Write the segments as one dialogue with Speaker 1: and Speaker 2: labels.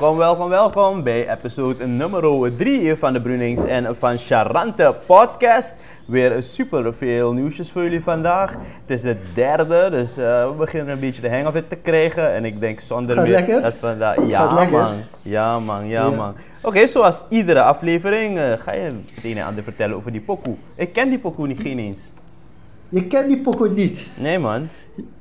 Speaker 1: Welkom, welkom, welkom bij episode nummer 3 van de Brunings en van Charante podcast. Weer super veel nieuwsjes voor jullie vandaag. Het is de derde, dus uh, we beginnen een beetje de hang of it te krijgen. En ik denk zonder
Speaker 2: Gaat
Speaker 1: meer
Speaker 2: lekker?
Speaker 1: dat vandaag... Ja
Speaker 2: Gaat lekker?
Speaker 1: man, ja man, ja,
Speaker 2: Ja.
Speaker 1: man. Oké, zoals iedere aflevering eh, ga je het een en ander vertellen over die pokoe. Ik ken die pokoe niet geen eens.
Speaker 2: Je kent die pokoe niet.
Speaker 1: Nee man.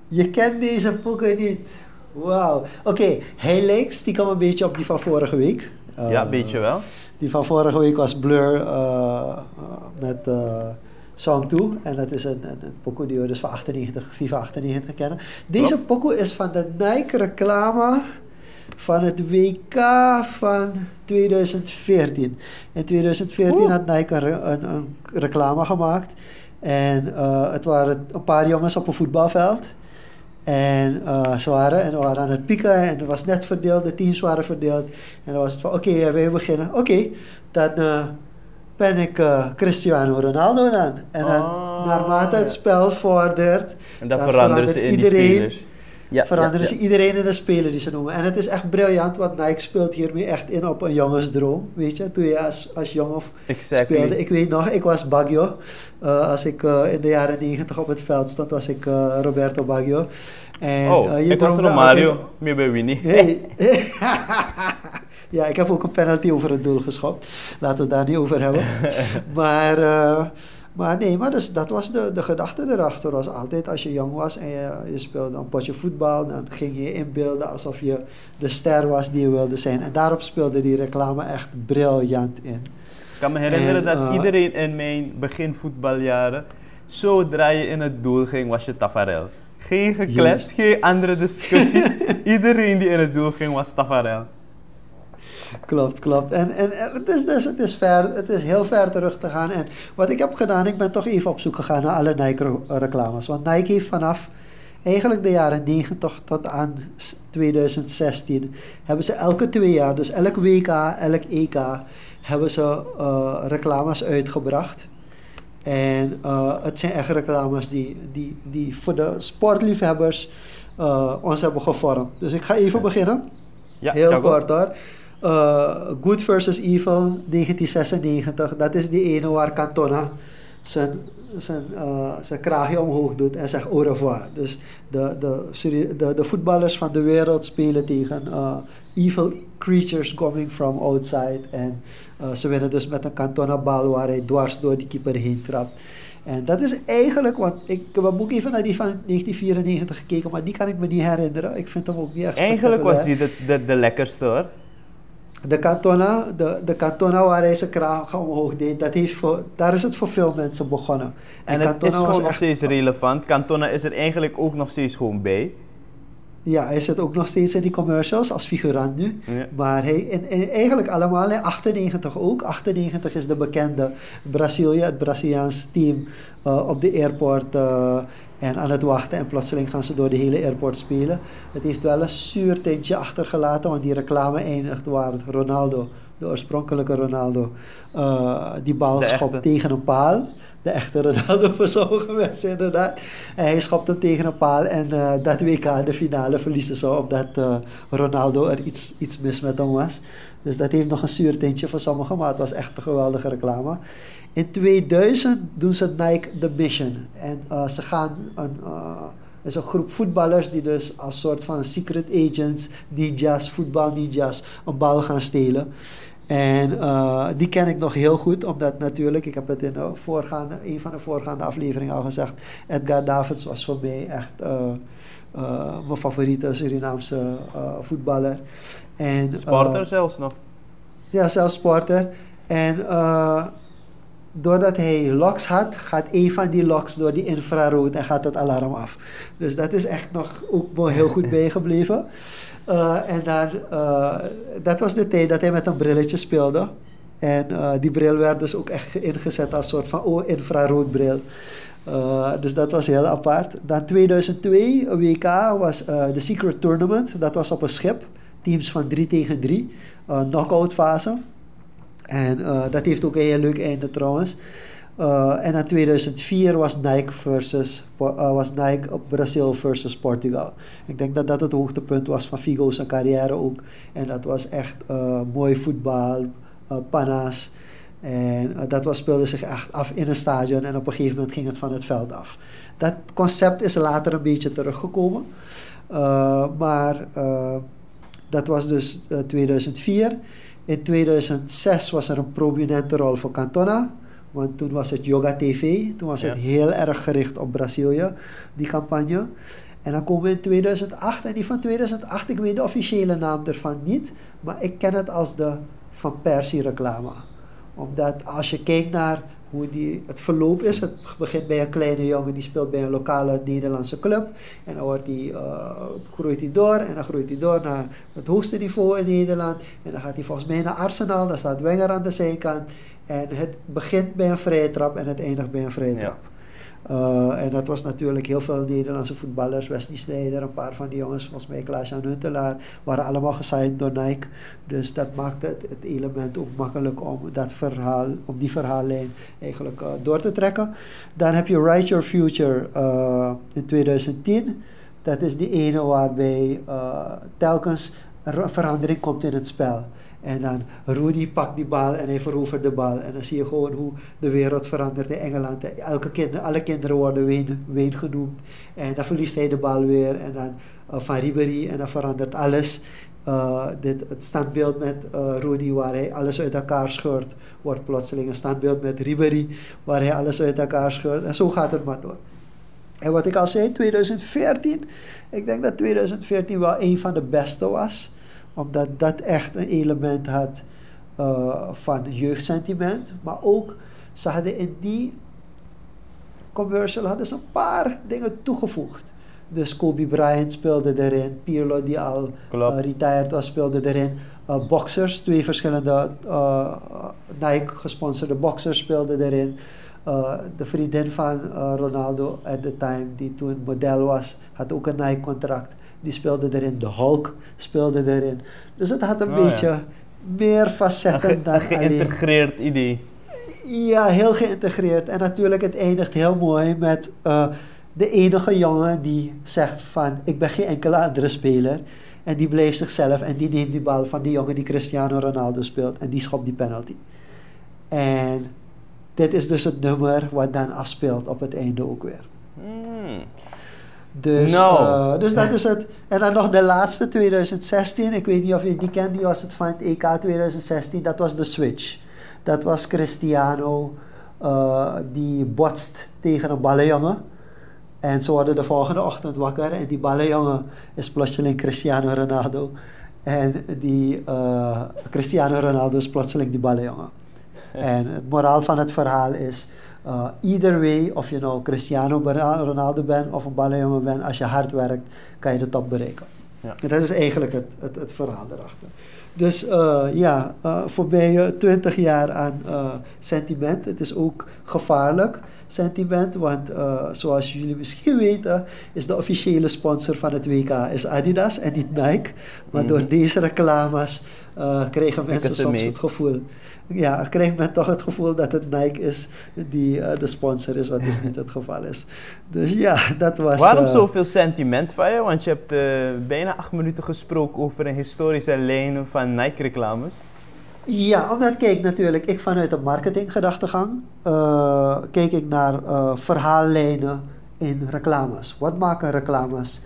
Speaker 2: Je kent deze pokoe niet. Wauw. Oké, hij lijkt stiekem een beetje op die van vorige week.
Speaker 1: ja,
Speaker 2: Eh,
Speaker 1: weet je wel.
Speaker 2: Die van vorige week was Blur eh, eh, met eh, Song 2. En dat is een, een, een pokoe die we dus van 98, FIFA 98 kennen. Deze
Speaker 1: Klopt.
Speaker 2: pokoe is van de Nike reclame van het WK van 2014. In 2014
Speaker 1: Oeh.
Speaker 2: had Nike een, re- een, een reclame gemaakt. En eh, het waren een paar jongens op een voetbalveld. En ze waren, en we waren aan het pieken en het was net verdeeld, de teams waren verdeeld. En dan was het van, oké, eh, wij beginnen. Oké, dan eh, ben ik eh, Cristiano Ronaldo dan. En dan,
Speaker 1: Ah,
Speaker 2: naarmate het spel vordert,
Speaker 1: En ze
Speaker 2: verandert
Speaker 1: in die
Speaker 2: iedereen-
Speaker 1: spelers. Ja,
Speaker 2: veranderen
Speaker 1: ja,
Speaker 2: ze iedereen in de speler die ze noemen. En het is echt briljant, want Nike speelt hiermee echt in op een jongensdroom. Weet je, toen je als, als jong of
Speaker 1: Exactly.
Speaker 2: speelde. Ik weet nog, ik was Baggio. Eh, als ik eh, in de jaren 90 op het veld stond, was ik eh, Roberto Baggio. En,
Speaker 1: oh,
Speaker 2: je
Speaker 1: ik was Romario,
Speaker 2: altijd-
Speaker 1: meer bij Winnie.
Speaker 2: Hey. ja, ik heb ook een penalty over het doel geschopt. Laten we het daar niet over hebben. maar, maar nee, maar dus, dat was de, de gedachte erachter. Was altijd als je jong was en je, je speelde een potje voetbal, dan ging je inbeelden alsof je de ster was die je wilde zijn. En daarop speelde die reclame echt briljant in.
Speaker 1: Ik kan me herinneren
Speaker 2: En,
Speaker 1: dat
Speaker 2: eh,
Speaker 1: iedereen in mijn begin voetbaljaren, zodra je in het doel ging, was je tafereel. Geen gekletst, geen andere discussies. iedereen die in het doel ging, was tafereel.
Speaker 2: Klopt, klopt. En, en, en het, is dus, het, is ver, het is heel ver terug te gaan. En wat ik heb gedaan, ik ben toch even op zoek gegaan naar alle Nike-reclames. Want Nike heeft vanaf eigenlijk de jaren 90 tot aan s- 2016... hebben ze elke twee jaar, dus elk WK, elk EK... hebben ze eh, reclames uitgebracht. En eh, het zijn echt reclames die, die, die voor de sportliefhebbers eh, ons hebben gevormd. Dus ik ga even beginnen.
Speaker 1: Ja,
Speaker 2: Heel kort hoor. Uh, Good versus Evil 1996. Dat is die ene waar Cantona zijn, zijn, uh, zijn kraagje omhoog doet en zegt au revoir. Dus de, de, de, de voetballers van de wereld spelen tegen uh, evil creatures coming from outside. En ze winnen dus met een Cantona bal waar hij dwars door die keeper heen trapt. En dat is eigenlijk, want ik heb ook even naar die van 1994 gekeken, maar die kan ik me niet herinneren. Ik vind hem ook niet echt
Speaker 1: Eigenlijk was die de, de, de lekkerste hoor.
Speaker 2: De Cantona, de, de Cantona waar hij zijn kraag omhoog deed, dat heeft voor, daar is het voor veel mensen begonnen.
Speaker 1: En, het is gewoon nog steeds relevant. Cantona is er eigenlijk ook nog steeds gewoon bij.
Speaker 2: Ja, hij zit ook nog steeds in die commercials als figurant nu.
Speaker 1: Ja.
Speaker 2: Maar hij, en eigenlijk allemaal, in 98 ook. 98 is de bekende Brazilië, het Braziliaans team eh, op de airport eh, en aan het wachten. En plotseling gaan ze door de hele airport spelen. Het heeft wel een zuur tintje achtergelaten, want die reclame eindigt waar Ronaldo, de oorspronkelijke Ronaldo, eh, die bal schopt tegen een paal. De echte Ronaldo voor sommige mensen inderdaad. En hij schopt hem tegen een paal en eh, dat WK, de finale, verliezen ze omdat eh, Ronaldo er iets, iets mis met hem was. Dus dat heeft nog een zuur tintje voor sommigen, maar het was echt een geweldige reclame. In 2000 doen ze Nike The Mission. En eh, ze gaan een, eh, is een groep voetballers die dus als soort van secret agents, ninjas, voetbal ninjas, een bal gaan stelen. En eh, die ken ik nog heel goed, omdat natuurlijk, ik heb het in de voorgaande, een van de voorgaande afleveringen al gezegd, Edgar Davids was voor mij echt mijn favoriete Surinaamse voetballer. En,
Speaker 1: Sporter zelfs nog.
Speaker 2: ja, zelfs sporter. En eh, doordat hij locks had, gaat een van die locks door die infrarood en gaat het alarm af. Dus dat is echt nog ook heel goed bijgebleven. Eh, en dan, eh, dat was de tijd dat hij met een brilletje speelde. En eh, die bril werd dus ook echt ingezet als soort van oh, infraroodbril. Eh, dus dat was heel apart. Dan 2002, een WK, was de Secret Tournament. Dat was op een schip. Teams van 3 tegen 3. Uh, knockout fase. En eh, dat heeft ook een heel leuk einde trouwens. Uh, en in 2004 was Nike, versus, uh, was Nike op Brazil versus Portugal. Ik denk dat dat het hoogtepunt was van Figo's carrière ook. En dat was echt mooi voetbal, panas. En dat was, speelde zich echt af in een stadion en op een gegeven moment ging het van het veld af. Dat concept is later een beetje teruggekomen. maar dat was dus 2004. In 2006 was er een prominente rol voor Cantona. Want toen was het Yoga TV. Toen was het heel erg gericht op Brazilië, die campagne. En dan komen we in 2008. En die van 2008, ik weet de officiële naam ervan niet. Maar ik ken het als de Van Persie reclame. Omdat als je kijkt naar hoe die, het verloop is. Het begint bij een kleine jongen die speelt bij een lokale Nederlandse club. En dan wordt die, uh, groeit hij door en dan groeit hij door naar het hoogste niveau in Nederland. En dan gaat hij volgens mij naar Arsenal, daar staat Wenger aan de zijkant. En het begint bij een vrije trap en het eindigt bij een vrije trap. Uh, en dat was natuurlijk heel veel Nederlandse voetballers, Wesley Sneijder, een paar van die jongens, volgens mij Klaas-Jan Huntelaar, waren allemaal gesigned door Nike. Dus dat maakte het, het, element ook makkelijk om, dat verhaal, om die verhaallijn eigenlijk uh, door te trekken. Dan heb je Write Your Future uh, in 2010. Dat is die ene waarbij telkens verandering komt in het spel. En dan Rudy pakt die bal en hij verovert de bal. En dan zie je gewoon hoe de wereld verandert in Engeland. Elke kinder, alle kinderen worden Wayne, genoemd. En dan verliest hij de bal weer. En dan uh, van Ribéry. En dan verandert alles. Uh, dit, het standbeeld met uh, Rudy waar hij alles uit elkaar scheurt, wordt plotseling een standbeeld met Ribéry waar hij alles uit elkaar scheurt. En zo gaat het maar door. En wat ik al zei, 2014, ik denk dat 2014 wel een van de beste was omdat dat echt een element had uh, van jeugdsentiment. Maar ook, ze hadden in die commercial hadden ze een paar dingen toegevoegd. Dus Kobe Bryant speelde erin, Pirlo die al uh, retired was speelde erin. Uh, boxers, twee verschillende uh, Nike gesponsorde boxers speelden erin. de vriendin van Ronaldo at the time, die toen model was, had ook een Nike contract. Die speelde erin. De Hulk speelde erin. Dus het had een oh, beetje meer facetten
Speaker 1: een
Speaker 2: dan Een
Speaker 1: geïntegreerd idee.
Speaker 2: Ja, heel geïntegreerd. En natuurlijk, het eindigt heel mooi met uh, de enige jongen die zegt van... Ik ben geen enkele andere speler. En die bleef zichzelf en die neemt die bal van die jongen die Cristiano Ronaldo speelt. En die schopt die penalty. En dit is dus het nummer wat dan afspeelt op het einde ook weer.
Speaker 1: Hmm.
Speaker 2: Dus, no. uh, dus dat is het. En dan nog de laatste, 2016. Ik weet niet of je die kent, die was het van het EK 2016. Dat was de switch. Dat was Cristiano, uh, die botst tegen een ballenjongen. En ze worden de volgende ochtend wakker en die ballenjongen is plotseling Cristiano Ronaldo. En die uh, Cristiano Ronaldo is plotseling die ballenjongen. en het moraal van het verhaal is uh, either way, of je nou Cristiano Ronaldo bent of een ballenjongen bent, als je hard werkt, kan je de top bereiken. Ja. dat is eigenlijk het, het, het verhaal erachter. Dus uh, ja, uh, voorbij 20 jaar aan sentiment. Het is ook gevaarlijk sentiment, want zoals jullie misschien weten, is de officiële sponsor van het WK is Adidas en niet Nike. Maar door mhm. deze reclames kregen mensen soms het gevoel ja, krijgt men toch het gevoel dat het Nike is die uh, de sponsor is, wat dus niet het geval is. Dus ja, dat was...
Speaker 1: Waarom
Speaker 2: uh,
Speaker 1: zoveel sentiment van je? Want je hebt bijna acht minuten gesproken over een historische lijn van Nike-reclames.
Speaker 2: Ja, omdat kijk natuurlijk, ik vanuit de marketinggedachtegang kijk ik naar verhaallijnen in reclames. Wat maken reclames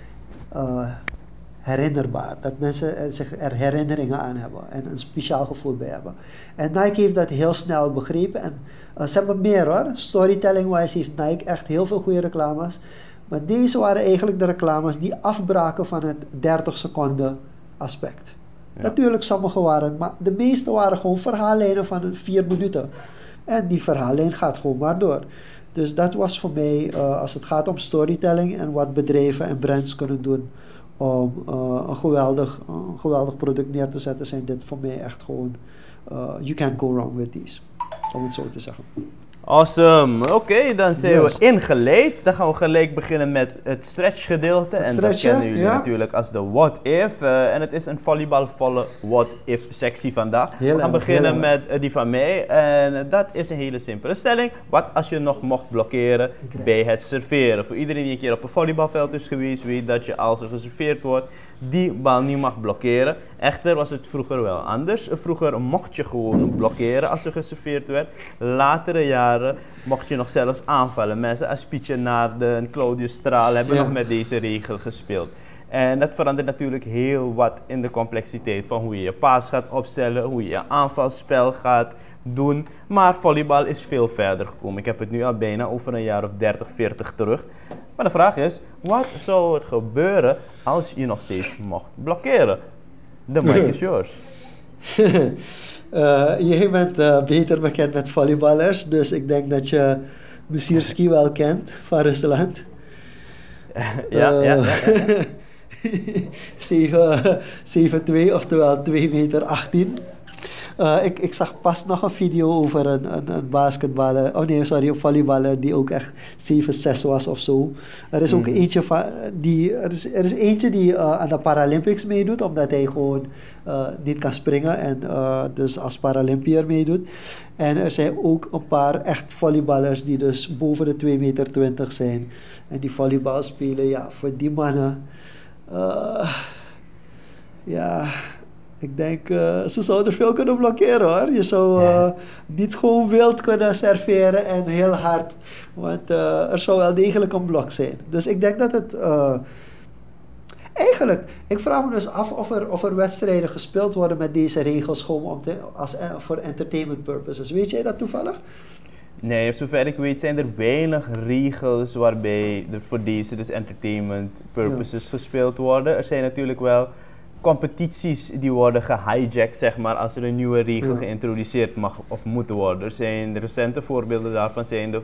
Speaker 2: herinnerbaar. Dat mensen zich er herinneringen aan hebben en een speciaal gevoel bij hebben. En Nike heeft dat heel snel begrepen. En uh, ze hebben meer hoor. Storytelling-wise heeft Nike echt heel veel goede reclames. Maar deze waren eigenlijk de reclames die afbraken van het 30 seconden aspect. Natuurlijk, sommige waren, maar de meeste waren gewoon verhaallijnen van 4 minuten. En die verhaallijn gaat gewoon maar door. Dus dat was voor mij, uh, als het gaat om storytelling en wat bedrijven en brands kunnen doen om uh, een, geweldig, een geweldig product neer te zetten, zijn dit voor mij echt gewoon, uh, you can't go wrong with these, om het zo te zeggen.
Speaker 1: Awesome. Oké, dan zijn
Speaker 2: Yes.
Speaker 1: we ingeleid. Dan gaan we gelijk beginnen met het stretch gedeelte.
Speaker 2: Het
Speaker 1: en dat kennen jullie
Speaker 2: ja.
Speaker 1: natuurlijk als de what if. Eh, en het is een volleybalvolle what if sectie vandaag.
Speaker 2: Heel
Speaker 1: we gaan beginnen met eh, die van mij. En dat is een hele simpele stelling. Wat als je nog mocht blokkeren bij het serveren? Voor iedereen die een keer op een volleybalveld is geweest, weet dat je als er geserveerd wordt, die bal niet mag blokkeren. Echter was het vroeger wel anders. Vroeger mocht je gewoon blokkeren als er geserveerd werd. Latere jaren mocht je nog zelfs aanvallen. Mensen als Pietje Naarden en Claudius Straal hebben
Speaker 2: Ja.
Speaker 1: nog met deze regel gespeeld. En dat verandert natuurlijk heel wat in de complexiteit van hoe je je paas gaat opstellen, hoe je je aanvalspel gaat doen. Maar volleybal is veel verder gekomen. Ik heb het nu al bijna over een jaar of 30, 40 terug. Maar de vraag is, wat zou er gebeuren als je nog steeds mocht blokkeren? De mic is yours.
Speaker 2: Eh, jij bent eh, beter bekend met volleyballers, dus ik denk dat je Musierski wel kent van Rusland.
Speaker 1: ja, ja, ja, ja.
Speaker 2: Zeven- 7-2, oftewel 2 meter 18. Eh, ik, ik zag pas nog een video over een, een, een basketballer, oh nee, sorry, een volleyballer die ook echt 7-6 was of zo. Er is ook
Speaker 1: Mhm.
Speaker 2: eentje van, die, er is, er is eentje die eh, aan de Paralympics meedoet, omdat hij gewoon eh, niet kan springen en dus als Paralympier meedoet. En er zijn ook een paar echt volleyballers die dus boven de 2 meter 20 zijn. En die volleybal spelen, ja, voor die mannen. ja, ik denk, eh, ze zouden veel kunnen blokkeren hoor. Je zou eh, niet gewoon wild kunnen serveren en heel hard. Want eh, er zou wel degelijk een blok zijn. Dus ik denk dat het. eigenlijk, ik vraag me dus af of er, of er wedstrijden gespeeld worden met deze regels gewoon om te, als, voor entertainment purposes. Weet jij dat toevallig?
Speaker 1: Nee, zover ik weet zijn er weinig regels waarbij er voor deze dus entertainment purposes gespeeld worden. Er zijn natuurlijk wel competities die worden gehijacked, zeg maar, als er een nieuwe regel
Speaker 2: Ja.
Speaker 1: geïntroduceerd mag of moet worden. Er zijn recente voorbeelden daarvan zijn de,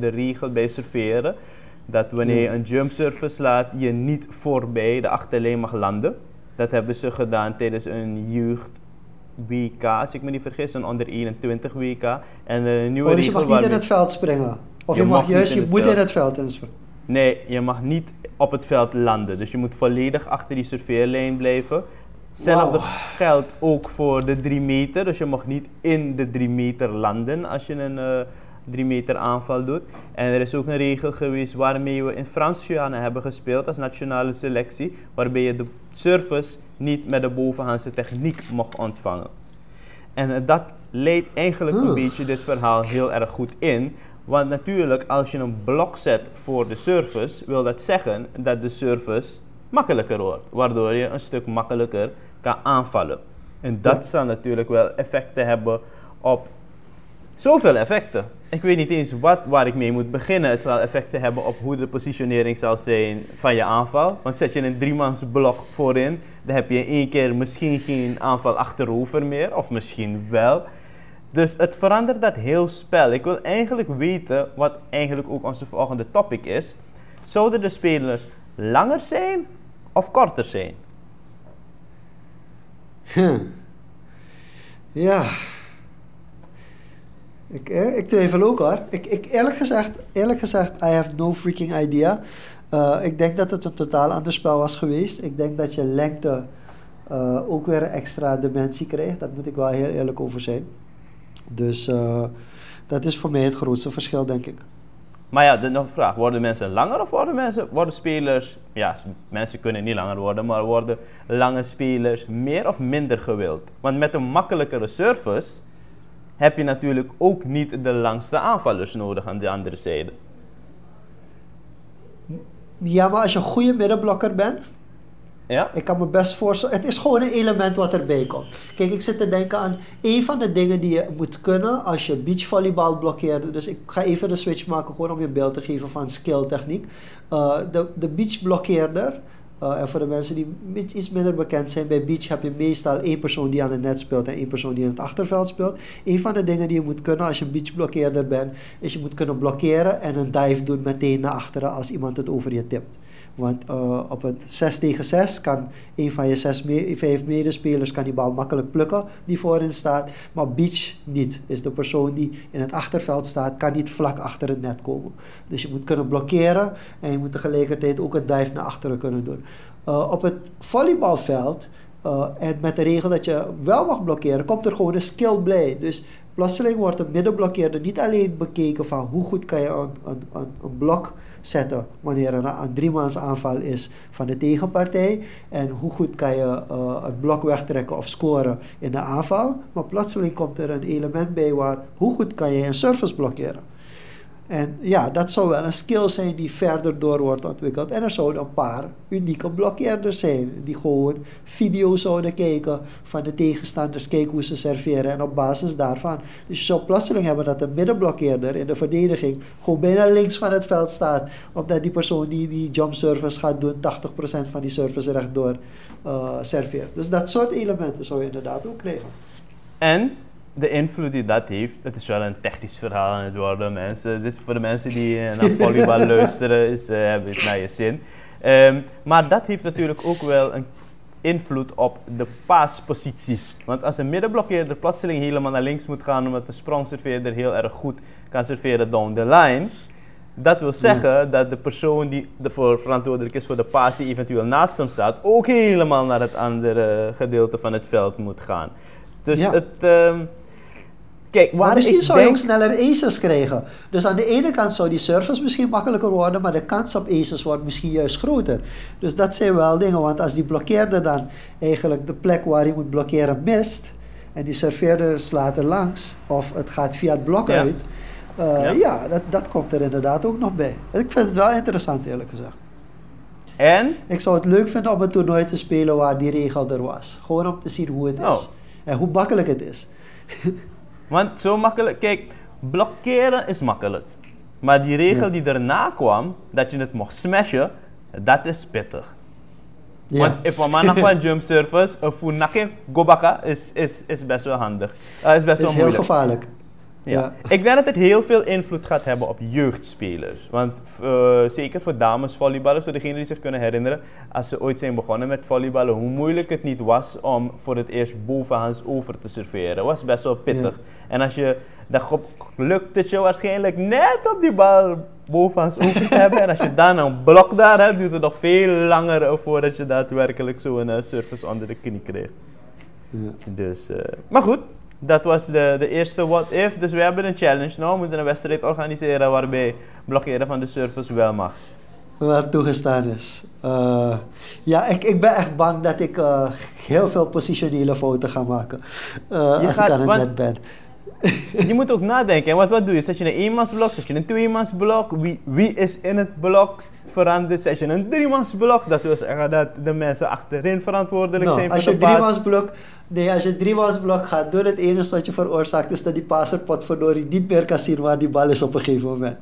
Speaker 1: de regel bij serveren. Dat wanneer je een jump slaat, je niet voorbij de achterlijn mag landen. Dat hebben ze gedaan tijdens een jeugd WK, als ik me niet vergis, een onder 21 WK. En een nieuwe
Speaker 2: Oh, dus je
Speaker 1: regel
Speaker 2: mag niet in het veld springen. Of
Speaker 1: Je
Speaker 2: je,
Speaker 1: mag
Speaker 2: juist, je moet in het veld inspringen.
Speaker 1: Nee, je mag niet op het veld landen. Dus je moet volledig achter die serveerlijn blijven. Hetzelfde geldt ook voor de 3 meter. Dus je mag niet in de 3 meter landen als je een eh 3 meter aanval doet. En er is ook een regel geweest waarmee we in Frans-Guyana hebben gespeeld als nationale selectie. Waarbij je de service niet met de bovenhandse techniek mocht ontvangen. En eh, dat leidt eigenlijk een beetje dit verhaal heel erg goed in. Want natuurlijk, als je een blok zet voor de service, wil dat zeggen dat de service makkelijker wordt. Waardoor je een stuk makkelijker kan aanvallen. En dat
Speaker 2: Ja.
Speaker 1: zal natuurlijk wel effecten hebben op zoveel effecten. Ik weet niet eens wat, waar ik mee moet beginnen. Het zal effecten hebben op hoe de positionering zal zijn van je aanval. Want zet je een driemans blok voorin, dan heb je in één keer misschien geen aanval achterover meer. Of misschien wel. Dus het verandert dat heel spel. Ik wil eigenlijk weten wat eigenlijk ook onze volgende topic is. Zouden de spelers langer zijn of korter zijn?
Speaker 2: Ja. Ik, ik twijfel ook hoor. Ik, ik, eerlijk, gezegd, eerlijk gezegd, I have no freaking idea. Eh, ik denk dat het een totaal ander spel was geweest. Ik denk dat je lengte eh, ook weer een extra dimensie krijgt. Dat moet ik wel heel eerlijk over zijn. Dus eh, dat is voor mij het grootste verschil, denk ik.
Speaker 1: Maar ja, de, nog een vraag. Worden mensen langer of worden, mensen, worden spelers... Ja, mensen kunnen niet langer worden, maar worden lange spelers meer of minder gewild? Want met een makkelijkere service heb je natuurlijk ook niet de langste aanvallers nodig aan de andere zijde.
Speaker 2: Ja, maar als je een goede middenblokker bent,
Speaker 1: Ja?
Speaker 2: Ik kan me best voorstellen. Het is gewoon een element wat erbij komt. Kijk, ik zit te denken aan een van de dingen die je moet kunnen als je beachvolleybal blokkeert. Dus ik ga even de switch maken, gewoon om je beeld te geven van skill techniek. Eh, de, de beachblokkeerder. eh, en voor de mensen die iets minder bekend zijn, bij beach heb je meestal één persoon die aan het net speelt en één persoon die in het achterveld speelt. Een van de dingen die je moet kunnen als je beachblokkeerder bent, is je moet kunnen blokkeren en een dive doen meteen naar achteren als iemand het over je tipt. Want uh, op het 6 tegen 6 kan een van je zes me vijf medespelers kan die bal makkelijk plukken die voorin staat. Maar beach niet. Is de persoon die in het achterveld staat, kan niet vlak achter het net komen. Dus je moet kunnen blokkeren en je moet tegelijkertijd ook een dive naar achteren kunnen doen. Uh, op het volleybalveld uh, en met de regel dat je wel mag blokkeren, komt er gewoon een skill blij. Dus plotseling wordt de middenblokkeerder niet alleen bekeken van hoe goed kan je een, een, een, een blok zetten wanneer er een driemans aanval is van de tegenpartij. En hoe goed kan je uh, het blok wegtrekken of scoren in de aanval. Maar plotseling komt er een element bij waar hoe goed kan je een service blokkeren. En ja, dat zou wel een skill zijn die verder door wordt ontwikkeld. En er zouden een paar unieke blokkeerders zijn. Die gewoon video's zouden kijken van de tegenstanders, kijken hoe ze serveren. En op basis daarvan. Dus je zou plotseling hebben dat de middenblokkeerder in de verdediging gewoon bijna links van het veld staat. Omdat die persoon die die jump service gaat doen, 80% van die service rechtdoor uh, serveert. Dus dat soort elementen zou je inderdaad ook krijgen.
Speaker 1: En de invloed die dat heeft, het is wel een technisch verhaal aan het worden, mensen. Dit voor de mensen die eh, naar volleybal luisteren, is, uh, hebben het naar je zin. Um, maar dat heeft natuurlijk ook wel een invloed op de paasposities. Want als een middenblokkeerder plotseling helemaal naar links moet gaan, omdat de sprongserveerder heel erg goed kan serveren down the line, dat wil zeggen ja. dat de persoon die ervoor verantwoordelijk is voor de paas die eventueel naast hem staat, ook helemaal naar het andere gedeelte van het veld moet gaan. Dus ja. het... Um,
Speaker 2: Kijk, waar maar misschien zou je ook sneller aces krijgen. Dus aan de ene kant zou die service misschien makkelijker worden, maar de kans op aces wordt misschien juist groter. Dus dat zijn wel dingen, want als die blokkeerder dan eigenlijk de plek waar hij moet blokkeren mist, en die serveerder slaat er langs, of het gaat via het blok ja. uit, uh, ja, ja dat, dat komt er inderdaad ook nog bij. Ik vind het wel interessant eerlijk gezegd.
Speaker 1: En?
Speaker 2: Ik zou het leuk vinden om een toernooi te spelen waar die regel er was. Gewoon om te zien hoe het oh. is. En hoe makkelijk het is.
Speaker 1: Want zo makkelijk, kijk, blokkeren is makkelijk. Maar die regel ja. die erna kwam, dat je het mocht smashen, dat is pittig. Ja. Want if een man van jump service, of nakke gobaka, is, is, is best wel handig. Uh, is best
Speaker 2: is
Speaker 1: wel moeilijk.
Speaker 2: heel gevaarlijk.
Speaker 1: Ja. Ik denk dat het heel veel invloed gaat hebben op jeugdspelers. Want uh, zeker voor damesvolleyballers, voor degenen die zich kunnen herinneren, als ze ooit zijn begonnen met volleyballen, hoe moeilijk het niet was om voor het eerst bovenhands over te serveren. Dat was best wel pittig. Ja. En als je, dan lukt het je waarschijnlijk net op die bal bovenhands over te hebben. En als je dan een blok daar hebt, duurt het nog veel langer voordat je daadwerkelijk zo'n uh, service onder de knie krijgt. Ja. Dus, uh, maar goed, dat was de, de eerste what if. Dus we hebben een challenge nou. We moeten een wedstrijd organiseren waarbij blokkeren van de service wel mag.
Speaker 2: Waar toegestaan is. Uh, ja, ik, ik ben echt bang dat ik uh, heel veel positionele fouten ga maken. Uh, als gaat, ik aan het net ben.
Speaker 1: je moet ook nadenken. Wat, wat doe je? Zet je een eenmansblok? Zet je een tweemansblok? Wie, wie is in het blok? veranderd. Zet je een driemansblok, dat wil zeggen dat de mensen achterin verantwoordelijk
Speaker 2: no,
Speaker 1: zijn
Speaker 2: als voor je de driemansblok, Nee, als je driemansblok gaat doen, het enige wat je veroorzaakt is dat die passer potverdorie niet meer kan zien waar die bal is op een gegeven moment.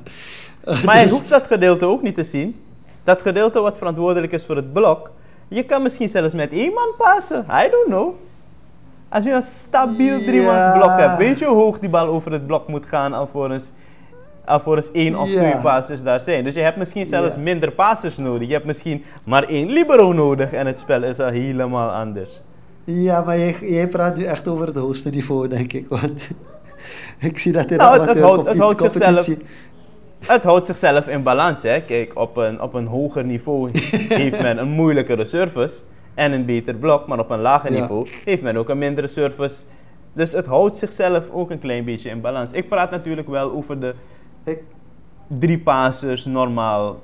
Speaker 1: Uh, maar dus... je hoeft dat gedeelte ook niet te zien. Dat gedeelte wat verantwoordelijk is voor het blok, je kan misschien zelfs met één man passen. I don't know. Als je een stabiel driemansblok ja. hebt, weet je hoe hoog die bal over het blok moet gaan alvorens alvorens één of ja. twee passers daar zijn. Dus je hebt misschien zelfs ja. minder passers nodig. Je hebt misschien maar één libero nodig en het spel is al helemaal anders.
Speaker 2: Ja, maar jij, praat nu echt over het hoogste niveau, denk ik. Want ik zie dat in
Speaker 1: nou, het, het, houdt, het houdt zichzelf, het houdt zichzelf in balans. Hè. Kijk, op een, op een hoger niveau heeft men een moeilijkere service en een beter blok. Maar op een lager ja. niveau heeft men ook een mindere service. Dus het houdt zichzelf ook een klein beetje in balans. Ik praat natuurlijk wel over de ik... drie passers normaal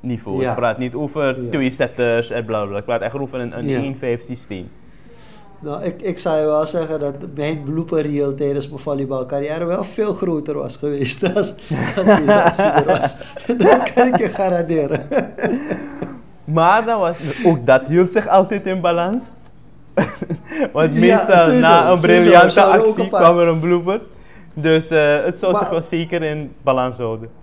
Speaker 1: niveau. Ja. Ik praat niet over ja. twee setters en bla bla. Ik praat echt over een, een 1-5 systeem.
Speaker 2: Nou, ik, ik zou je wel zeggen dat mijn blooper reel tijdens mijn volleybalcarrière wel veel groter was geweest deze optie er was. dat kan ik je garanderen.
Speaker 1: maar dat was, ook dat hield zich altijd in balans. Want meestal ja, na een briljante actie kwam er een blooper. Dus uh, het zou maar, zich wel zeker in balans houden.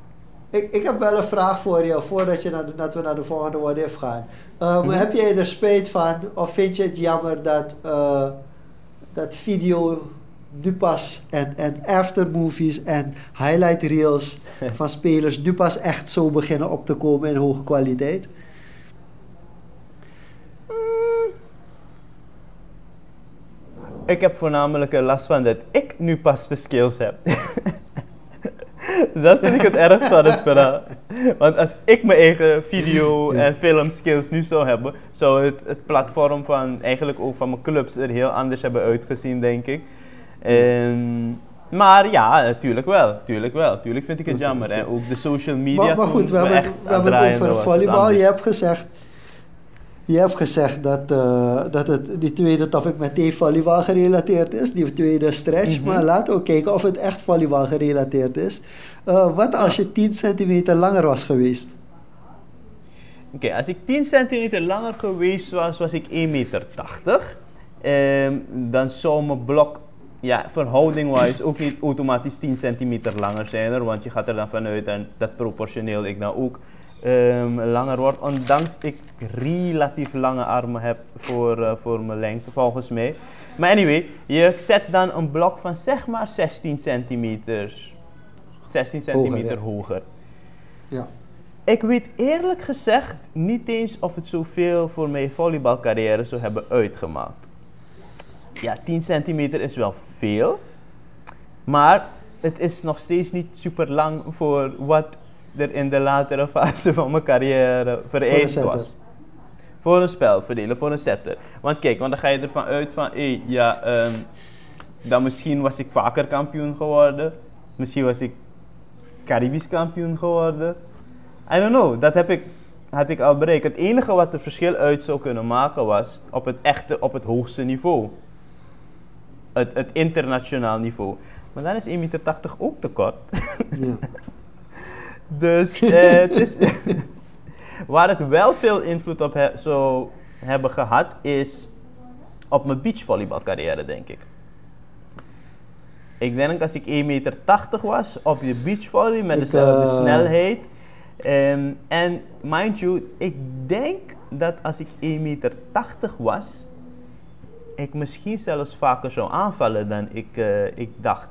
Speaker 2: Ik, ik heb wel een vraag voor jou voordat je dat we naar de volgende what-if gaan. Ehm, mhm. Heb jij er spijt van, of vind je het jammer dat, uh, dat video nu en, en aftermovies en highlight reels van spelers nu pas echt zo beginnen op te komen in hoge kwaliteit?
Speaker 1: Ik heb voornamelijk eh, last van dat ik nu pas de skills heb. dat vind ik het ergst van het verhaal. Want als ik mijn eigen video- en filmskills nu zou hebben, zou het, het platform van eigenlijk ook van mijn clubs er heel anders hebben uitgezien, denk ik. En, maar ja, natuurlijk wel. Natuurlijk wel. Natuurlijk vind ik het jammer. En ook de social media.
Speaker 2: Maar, maar goed, we hebben,
Speaker 1: echt
Speaker 2: we hebben het over
Speaker 1: is
Speaker 2: volleybal. Je hebt gezegd, je hebt gezegd dat, eh, dat het, die tweede topic meteen volleybal gerelateerd is. Die tweede stretch.
Speaker 1: Mhm.
Speaker 2: Maar laten we kijken of het echt volleybal gerelateerd is. Eh, wat als je 10 centimeter langer was geweest?
Speaker 1: Oké, als ik 10 centimeter langer geweest was, was ik 1,80 meter. Ehm, dan zou mijn blok, ja, verhouding-wise ook niet automatisch 10 centimeter langer zijn. er, Want je gaat er dan vanuit en dat proportioneel ik dan ook ehm, langer word. Ondanks ik relatief lange armen heb voor, eh, voor mijn lengte, volgens mij. Maar anyway, je zet dan een blok van zeg maar 16 centimeter, 16 centimeter hoger.
Speaker 2: Ja.
Speaker 1: Ik weet eerlijk gezegd niet eens of het zoveel voor mijn volleybalcarrière zou hebben uitgemaakt. Ja, 10 centimeter is wel veel. Maar het is nog steeds niet super lang voor wat er in de latere fase van mijn carrière vereist was. Voor een spel verdelen, voor een setter. Want kijk, want dan ga je ervan uit van, hé, ja, ehm, dan misschien was ik vaker kampioen geworden. Misschien was ik Caribisch kampioen geworden. I don't know, dat heb ik, had ik al bereikt. Het enige wat er verschil uit zou kunnen maken was op het echte, op het hoogste niveau. Het, het internationaal niveau. Maar dan is 1,80 meter ook te kort.
Speaker 2: ja.
Speaker 1: Dus eh, het is waar het wel veel invloed op he- zou hebben gehad, is op mijn beachvolleybalcarrière, denk ik. Ik denk als ik 1,80 meter was op de beachvolley met
Speaker 2: Ik,
Speaker 1: dezelfde
Speaker 2: eh,
Speaker 1: snelheid. ehm, en mind you, ik denk dat als ik 1,80 meter was, ik misschien zelfs vaker zou aanvallen dan ik, eh, ik dacht.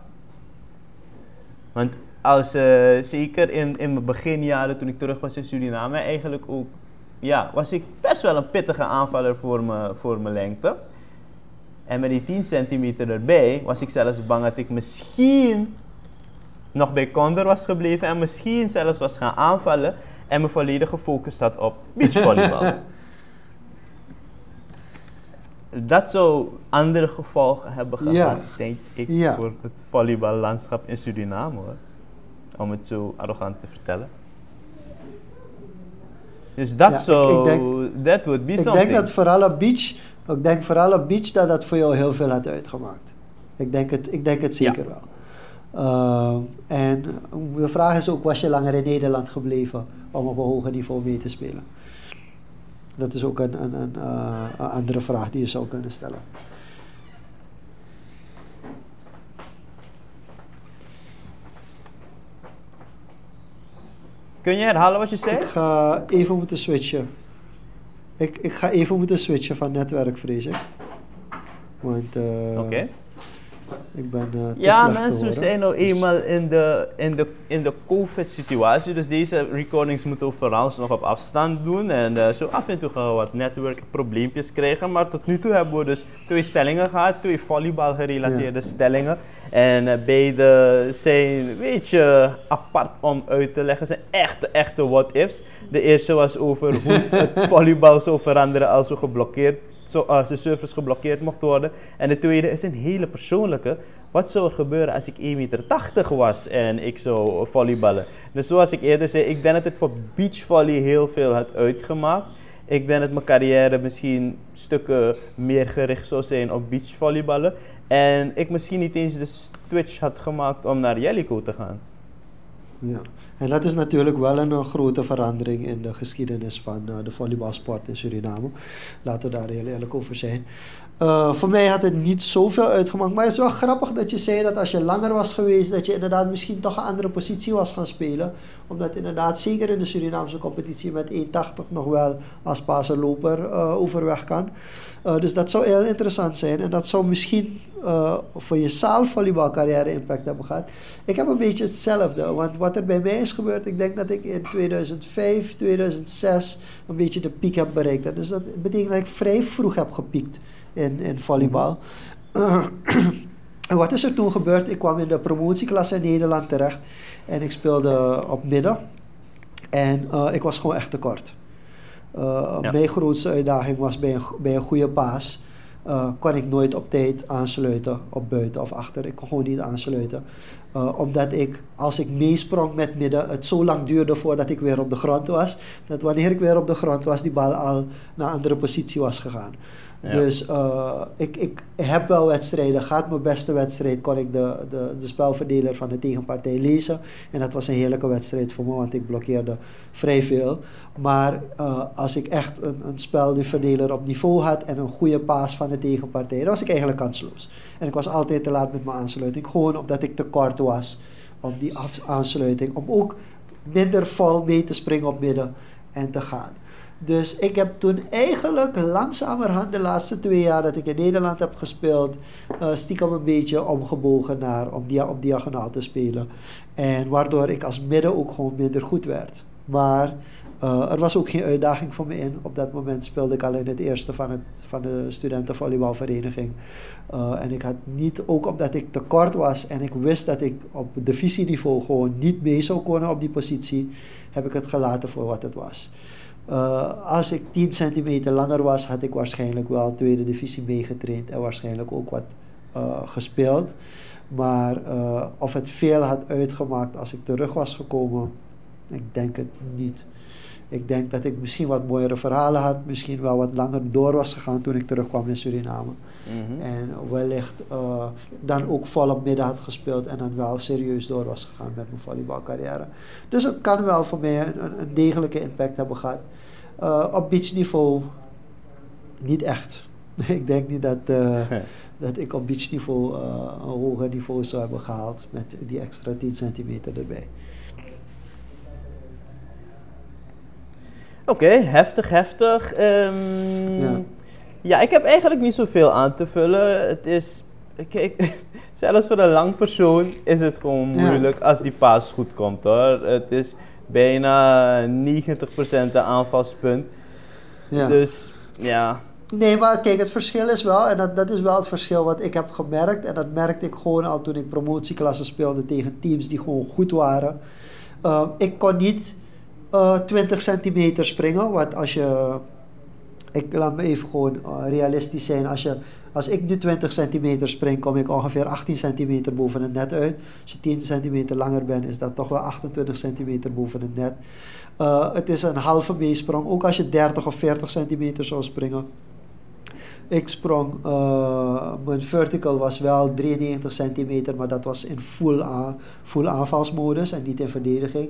Speaker 1: Want als, eh, zeker in, in mijn beginjaren toen ik terug was in Suriname, eigenlijk ook, ja, was ik best wel een pittige aanvaller voor mijn, voor mijn lengte. En met die 10 centimeter erbij was ik zelfs bang dat ik misschien nog bij Condor was gebleven en misschien zelfs was gaan aanvallen en me volledig gefocust had op beachvolleybal. Dat zou andere gevolgen hebben gehad,
Speaker 2: Ja.
Speaker 1: denk ik,
Speaker 2: Ja.
Speaker 1: voor het volleyballandschap in Suriname hoor. Om het zo arrogant te vertellen. Dus dat
Speaker 2: Ja, ik-
Speaker 1: zou,
Speaker 2: ik denk-
Speaker 1: that would be
Speaker 2: Ik
Speaker 1: something.
Speaker 2: denk dat vooral op beach, ik denk vooral op beach dat dat voor jou heel veel had uitgemaakt. Ik denk het, ik denk het
Speaker 1: Ja.
Speaker 2: zeker wel. Ehm, en de vraag is ook, was je langer in Nederland gebleven om op een hoger niveau mee te spelen? Dat is ook een, een, een, eh, een andere vraag die je zou kunnen stellen.
Speaker 1: Kun je herhalen wat je zei?
Speaker 2: Ik ga even moeten switchen. Ik, ik ga even moeten switchen van netwerk, vrees ik. Want eh,
Speaker 1: Oké.
Speaker 2: Ik ben eh,
Speaker 1: Ja, mensen, we zijn nou
Speaker 2: Dus-
Speaker 1: eenmaal in de, in de, in de COVID-situatie. Dus deze recordings moeten we vooral nog op afstand doen. En eh, zo af en toe gaan we wat netwerkprobleempjes krijgen. Maar tot nu toe hebben we dus twee stellingen gehad. Twee volleybal-gerelateerde stellingen. En eh, beide zijn een beetje apart om uit te leggen. zijn echte, echte what-ifs. De eerste was over hoe het volleybal zou veranderen als we geblokkeerd als de service geblokkeerd mocht worden. En de tweede is een hele persoonlijke. Wat zou er gebeuren als ik 1,80 meter was en ik zou volleyballen? Dus zoals ik eerder zei, ik denk dat het voor beachvolley heel veel had uitgemaakt. Ik denk dat mijn carrière misschien stukken meer gericht zou zijn op beachvolleyballen. En ik misschien niet eens de switch had gemaakt om naar Jellico te gaan.
Speaker 2: Ja, en dat is natuurlijk wel een, eh, grote verandering in de geschiedenis van eh, de volleybalsport in Suriname. Laten we daar heel eerlijk over zijn. Eh, voor mij had het niet zoveel uitgemaakt, maar het is wel grappig dat je zei dat als je langer was geweest, dat je inderdaad misschien toch een andere positie was gaan spelen. Omdat inderdaad, zeker in de Surinaamse competitie met 1,80 nog wel als pasenloper eh overweg kan. Eh, dus dat zou heel interessant zijn en dat zou misschien voor je zaalvolleybalcarrière impact hebben gehad. Ik heb een beetje hetzelfde, want wat er bij mij is gebeurd, ik denk dat ik in 2005, 2006 een beetje de piek heb bereikt. Dus dat betekent dat ik vrij vroeg heb gepiekt in, in volleybal. en wat is er toen gebeurd? Ik kwam in de promotieklasse in Nederland terecht en ik speelde op midden. En uh, ik was gewoon echt tekort. Uh, ja. Mijn grootste uitdaging was bij een, bij een goede paas. Uh, kon ik nooit op tijd aansluiten op buiten of achter. Ik kon gewoon niet aansluiten. Uh, omdat ik, als ik meesprong met midden, het zo lang duurde voordat ik weer op de grond was. Dat wanneer ik weer op de grond was, die bal al naar een andere positie was gegaan. Dus uh, ik, ik heb wel wedstrijden gehad. Mijn beste wedstrijd kon ik de, de, de spelverdeler van de tegenpartij lezen. En dat was een heerlijke wedstrijd voor me, want ik blokkeerde vrij veel. Maar uh, als ik echt een, een spelverdeler op niveau had en een goede paas van de tegenpartij, dan was ik eigenlijk kansloos. En ik was altijd te laat met mijn aansluiting. Gewoon omdat ik te kort was op die aansluiting. Om ook minder vol mee te springen op midden en te gaan. Dus ik heb toen eigenlijk langzamerhand de laatste twee jaar dat ik in Nederland heb gespeeld, uh, stiekem een beetje omgebogen naar om dia op diagonaal te spelen. En waardoor ik als midden ook gewoon minder goed werd. Maar uh, er was ook geen uitdaging voor me in. Op dat moment speelde ik al in het eerste van, het, van de studentenvolleybalvereniging. Uh, en ik had niet, ook omdat ik te kort was en ik wist dat ik op divisieniveau gewoon niet mee zou kunnen op die positie, heb ik het gelaten voor wat het was. Uh, als ik 10 centimeter langer was, had ik waarschijnlijk wel tweede divisie meegetraind en waarschijnlijk ook wat uh, gespeeld. Maar uh, of het veel had uitgemaakt als ik terug was gekomen, ik denk het niet. Ik denk dat ik misschien wat mooiere verhalen had, misschien wel wat langer door was gegaan toen ik terugkwam in Suriname. Mm -hmm. En wellicht dan ook volop midden had gespeeld en dan wel serieus door was gegaan met mijn volleybalcarrière. Dus het kan wel voor mij een, een degelijke impact hebben gehad. Uh, op beachniveau niet echt. ik denk niet dat, uh, dat ik op beachniveau uh, een hoger niveau zou hebben gehaald met die extra 10 centimeter erbij.
Speaker 1: Oké, okay, heftig, heftig. Um, ja. ja. ik heb eigenlijk niet zoveel aan te vullen. Het is, kijk, zelfs voor een lang persoon is het gewoon moeilijk ja. als die paas goed komt hoor. Het is bijna 90% de aanvalspunt. Ja. Dus ja.
Speaker 2: Nee, maar kijk, het verschil is wel, en dat, dat is wel het verschil wat ik heb gemerkt. En dat merkte ik gewoon al toen ik promotieklassen speelde tegen teams die gewoon goed waren. Uh, ik kon niet uh, 20 centimeter springen, want als je. Ik laat me even gewoon uh, realistisch zijn. Als je als ik nu 20 centimeter spring, kom ik ongeveer 18 centimeter boven het net uit. Als je 10 centimeter langer bent, is dat toch wel 28 centimeter boven het net. Uh, het is een halve meesprong. Ook als je 30 of 40 centimeter zou springen. Ik sprong, mijn vertical was wel 93 centimeter, maar dat was in full, full aanvalsmodus en niet in verdediging.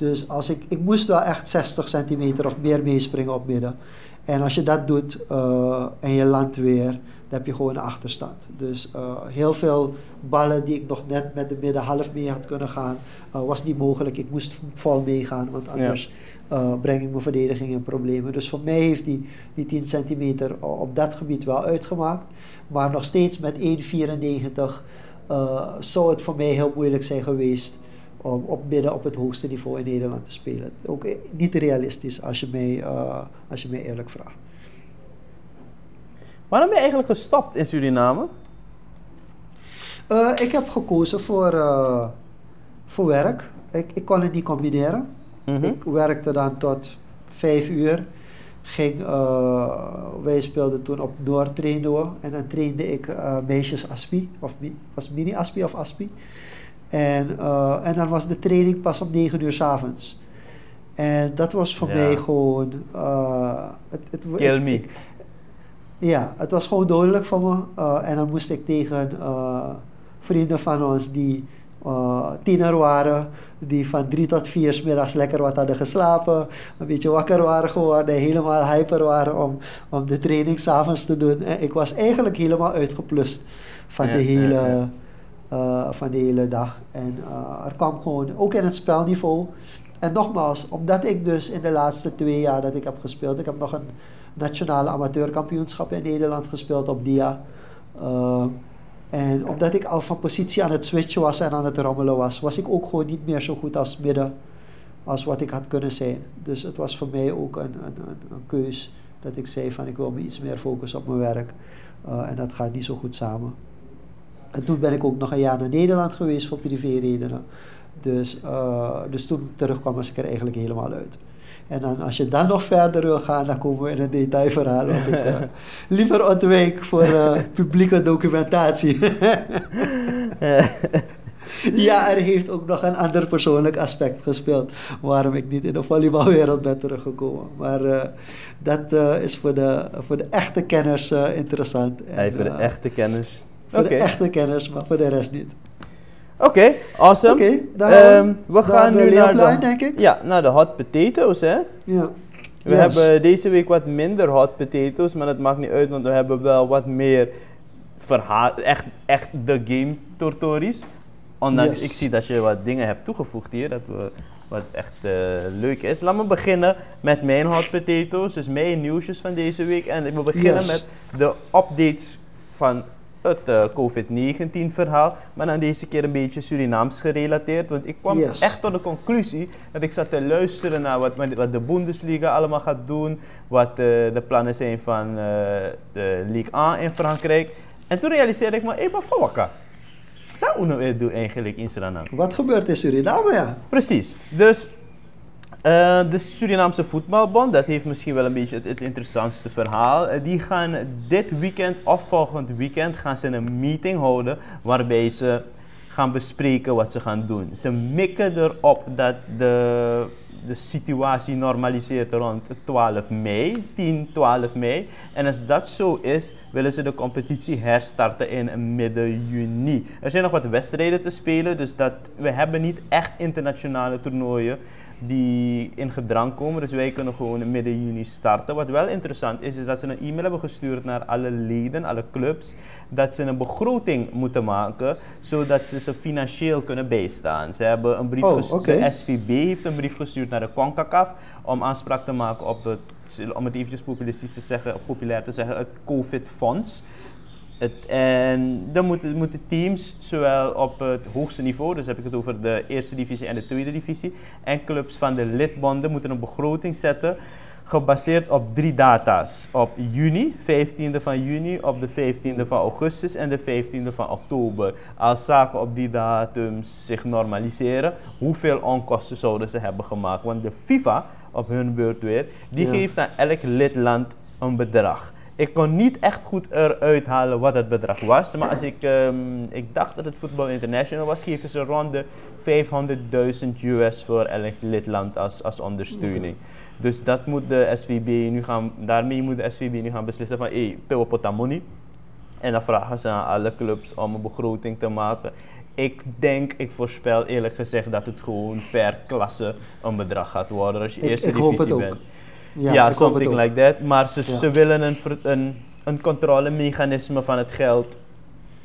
Speaker 2: Dus als ik, ik moest wel echt 60 centimeter of meer meespringen op midden. En als je dat doet uh, en je landt weer, dan heb je gewoon een achterstand. Dus uh, heel veel ballen die ik nog net met de midden half mee had kunnen gaan, uh, was niet mogelijk. Ik moest vol meegaan, want anders ja. breng ik mijn verdediging in problemen. Dus voor mij heeft die, die 10 centimeter op dat gebied wel uitgemaakt. Maar nog steeds met 1,94 zou het voor mij heel moeilijk zijn geweest om op midden op het hoogste niveau in Nederland te spelen. Ook niet realistisch als je mij, als je mij eerlijk vraagt.
Speaker 1: Waarom ben je eigenlijk gestapt in Suriname?
Speaker 2: Uh, ik heb gekozen voor, uh, voor werk. Ik, ik kon het niet combineren. Mm -hmm. Ik werkte dan tot vijf uur. Ging, wij speelden toen op Noord trainen en dan trainde ik meisjes Aspi, of was mini Aspi of Aspi. En, en dan was de training pas om negen uur s avonds. En dat was voor ja. mij gewoon.
Speaker 1: het, het, Kill me.
Speaker 2: Ik, ja, het was gewoon dodelijk voor me. Uh, en dan moest ik tegen vrienden van ons die tiener waren, die van drie tot vier middags lekker wat hadden geslapen, een beetje wakker waren geworden, helemaal hyper waren om, om de training s'avonds te doen. En ik was eigenlijk helemaal uitgeplust van, ja, de, hele, ja, ja. van de hele dag. En er kwam gewoon, ook in het spelniveau. En nogmaals, omdat ik dus in de laatste twee jaar dat ik heb gespeeld, ik heb nog een nationale amateurkampioenschap in Nederland gespeeld op DIA. Uh, en omdat ik al van positie aan het switchen was en aan het rommelen was, was ik ook gewoon niet meer zo goed als midden als wat ik had kunnen zijn. Dus het was voor mij ook een, een, een, keus Dat ik zei van ik wil me iets meer focussen op mijn werk. En dat gaat niet zo goed samen. En toen ben ik ook nog een jaar naar Nederland geweest voor privéredenen. Dus, uh, dus toen ik terugkwam was ik er eigenlijk helemaal uit. En dan, als je dan nog verder wil gaan, dan komen we in een detailverhaal. Wat ik uh, liever ontwijk voor uh, publieke documentatie. ja, er heeft ook nog een ander persoonlijk aspect gespeeld. Waarom ik niet in de volleybalwereld ben teruggekomen. Maar uh, dat is voor de, voor de echte kenners interessant.
Speaker 1: Hey, voor de echte kenners.
Speaker 2: Voor okay. de echte kenners, maar voor de rest niet.
Speaker 1: Oké, okay, awesome.
Speaker 2: Oké, okay, um,
Speaker 1: we gaan nu naar de,
Speaker 2: denk ik.
Speaker 1: Ja, naar de hot potatoes, hè?
Speaker 2: Ja.
Speaker 1: We yes. hebben deze week wat minder hot potatoes, maar dat maakt niet uit, want we hebben wel wat meer verhaal, echt, echt de game tortories. Ondanks yes. ik zie dat je wat dingen hebt toegevoegd hier, dat we, wat echt uh, leuk is. Laat me beginnen met mijn hot potatoes, dus mijn nieuwsjes van deze week. En ik wil beginnen yes. met de updates van het uh, COVID-19 verhaal, maar dan deze keer een beetje Surinaams gerelateerd. Want ik kwam
Speaker 2: yes.
Speaker 1: echt tot de conclusie dat ik zat te luisteren naar wat, wat de Bundesliga allemaal gaat doen, wat uh, de plannen zijn van uh, de Ligue 1 in Frankrijk. En toen realiseerde ik me, hé, maar Fawaka, zou Uno doen eigenlijk in Suriname?
Speaker 2: Wat gebeurt in Suriname, ja?
Speaker 1: Precies. Dus uh, de Surinaamse voetbalbond, dat heeft misschien wel een beetje het, interessantste verhaal. Uh, die gaan dit weekend of volgend weekend gaan ze een meeting houden waarbij ze gaan bespreken wat ze gaan doen. Ze mikken erop dat de, de situatie normaliseert rond 12 mei, 10, 12 mei. En als dat zo is, willen ze de competitie herstarten in midden juni. Er zijn nog wat wedstrijden te spelen, dus dat, we hebben niet echt internationale toernooien die in gedrang komen. Dus wij kunnen gewoon midden juni starten. Wat wel interessant is, is dat ze een e-mail hebben gestuurd naar alle leden, alle clubs, dat ze een begroting moeten maken, zodat ze ze financieel kunnen bijstaan. Ze hebben een brief
Speaker 2: oh,
Speaker 1: gestuurd,
Speaker 2: okay.
Speaker 1: de SVB heeft een brief gestuurd naar de CONCACAF om aanspraak te maken op het, om het eventjes populistisch te zeggen, populair te zeggen, het COVID-fonds. Het, en dan moeten, moeten teams, zowel op het hoogste niveau, dus heb ik het over de eerste divisie en de tweede divisie, en clubs van de lidbonden moeten een begroting zetten gebaseerd op drie data's. Op juni, 15e van juni, op de 15e van augustus en de 15e van oktober. Als zaken op die datums zich normaliseren, hoeveel onkosten zouden ze hebben gemaakt? Want de FIFA, op hun beurt weer, die ja. geeft aan elk lidland een bedrag. Ik kon niet echt goed eruit halen wat het bedrag was. Maar als ik, um, ik dacht dat het Football International was, geven ze rond de 500.000 US voor elk lidland als, als ondersteuning. Dus dat moet de SVB nu gaan, daarmee moet de SVB nu gaan beslissen van, hé, hey, money. En dan vragen ze aan alle clubs om een begroting te maken. Ik denk, ik voorspel eerlijk gezegd dat het gewoon per klasse een bedrag gaat worden als je
Speaker 2: ik,
Speaker 1: eerste
Speaker 2: ik
Speaker 1: divisie bent.
Speaker 2: Ja,
Speaker 1: ja something like that. Maar ze, ja. ze willen een, een, een controlemechanisme van het geld